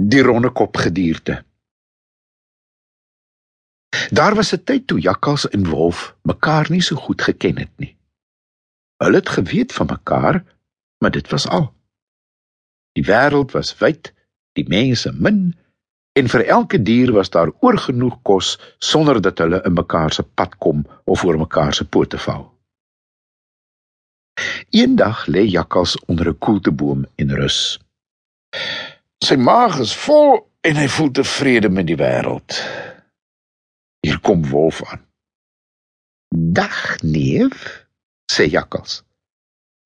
Die rondekop gedierte. Daar was 'n tyd toe jakkals en wolf mekaar nie so goed geken het nie. Hulle het geweet van mekaar, maar dit was al. Die wêreld was wyd, die mense min en vir elke dier was daar oorgenoeg kos sonder dat hulle in mekaar se pad kom of oor mekaar se pote val. Eendag lê jakkals onder 'n koelteboom en rus. Sy maag is vol en hy voel tevrede met die wêreld. Hier kom wolf aan. Dag neef, sê jakkals.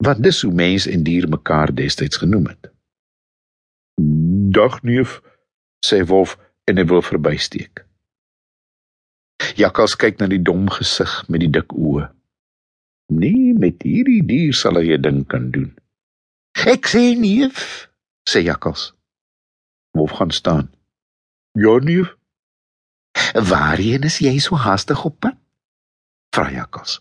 Want dis hoe mens en dier mekaar destyds genoem het. Dag neef, sê wolf en hy wil verbysteek. Jakkals kyk na die dom gesig met die dik oë. Nee, met hierdie dier sal hy 'n ding kan doen. Ek sê neef, sê jakkals. Wolf gaan staan. Ja neef, Waarheen is jy so haastig op pad? Vra Jakkals.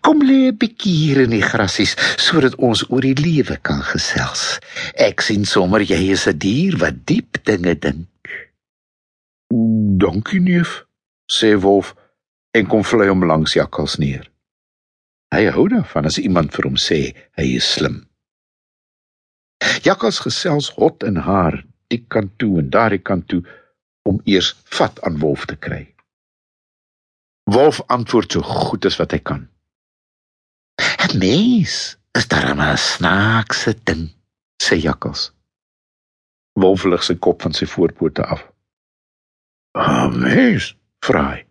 Kom lê 'n bietjie hier in die grasies sodat ons oor die lewe kan gesels. Ek sien sommer jy is 'n dier wat diep dinge dink. Dankie neef, sê Wolf en kom vlei hom langs Jakkals neer. Hy hou daarvan as iemand vir hom sê hy is slim. Jakkals gesels hot en haar, die kant toe en daardie kant toe om eers vat aan Wolf te kry. Wolf antwoord so goed as wat hy kan. 'n Mens is darem 'n snaakse ding, sê Jakkals. Wolf lig sy kop van sy voorpote af. 'n Mens, vra hy.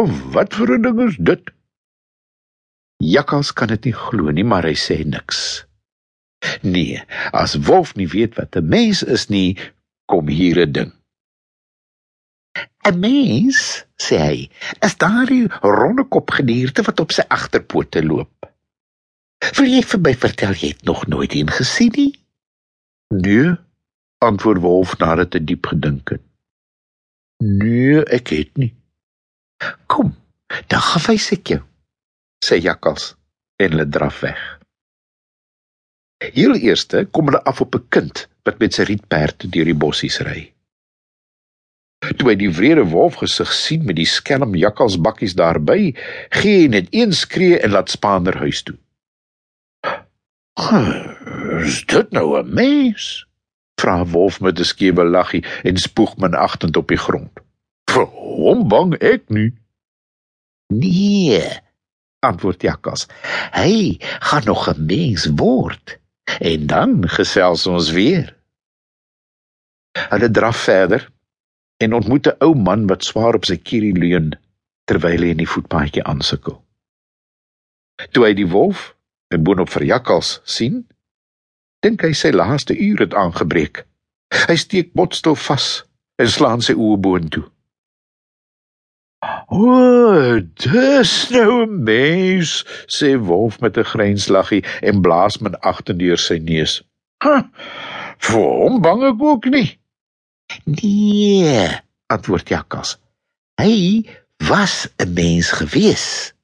"Of wat vir 'n ding is dit?" Jakkals kan dit nie glo nie, maar hy sê niks. Nee, as Wolf nie weet wat 'n mens is nie, kom hier 'n ding. 'n Mens, sê hy, is daardie rondekop gedierte wat op sy agterpote loop. Wil jy vir my vertel jy het nog nooit een gesien nie? Nee, antwoord Wolf nadat hy diep gedink het. Nee, ek het nie. Kom, dan gaan wys ek jou, sê Jakkals en hulle draf weg. Heel eerste kom hulle af op 'n kind wat met sy rietperd deur die bossies ry. Toe hy die wrede wolf gesig sien met die skelm jakkalsbakkies daarby, gee hy net een skree en laat Spaander huis toe. "Is dit nou 'n mens?" vra wolf met 'n skewe laggie en spoeg minagtend op die grond. "Vir hom bang ek nie." "Nee," antwoord jakkals. "Hy gaan nog 'n mens word en dan gesels ons weer." Hulle draf verder en ontmoet 'n ou man wat swaar op sy kierie leun terwyl hy in die voetpaadjie aansukkel. Toe hy die wolf en boonop vir jakkals sien, dink hy sy laaste uur het aangebreek. Hy steek botstel vas en slaan sy oë boontoe. "O, dis nou 'n mens," sê wolf met 'n grenslaggie en blaas min agterdeur sy neus. "Ha, vir hom bang ek ook nie." Nee, antwoord Jakkals. Hy was 'n mens gewees.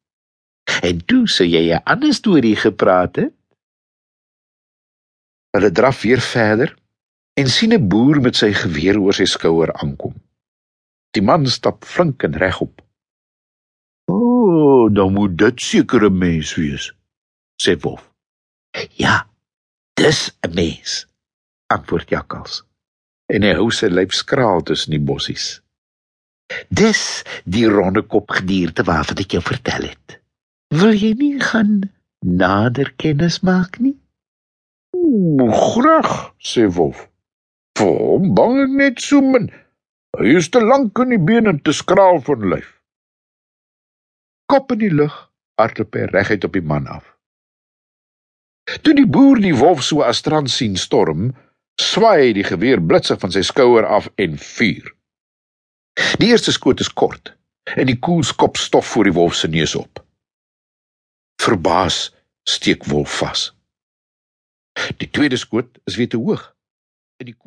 En toe sê jy 'n ander storie gepraat het. Hulle draf weer verder en sien 'n boer met sy geweer oor sy skouer aankom. Die man stap flink en regop. "O, oh, dan moet dit seker 'n mens wees," sê Wolf. "Ja, dis 'n mens," antwoord Jakkals en hy hou sy lyf skraal tussen die bossies. Dis die ronde kop gedierte waarvan ek jou vertel het. Wil jy nie gaan nader kennis maak nie? Graag, sê Wolf. Vir hom bang ek net so min. Hy is te lank in die bene en te skraal van lyf. Kop in die lug, hardloop hy reguit op die man af. Toe die boer die wolf so as strand sien storm, swaai die geweer blitsig van sy skouer af en vuur. Die eerste skoot is kort en die koel skop stof voor die wolf se neus op. Verbaas steek wolf vas. Die tweede skoot is weer te hoog en die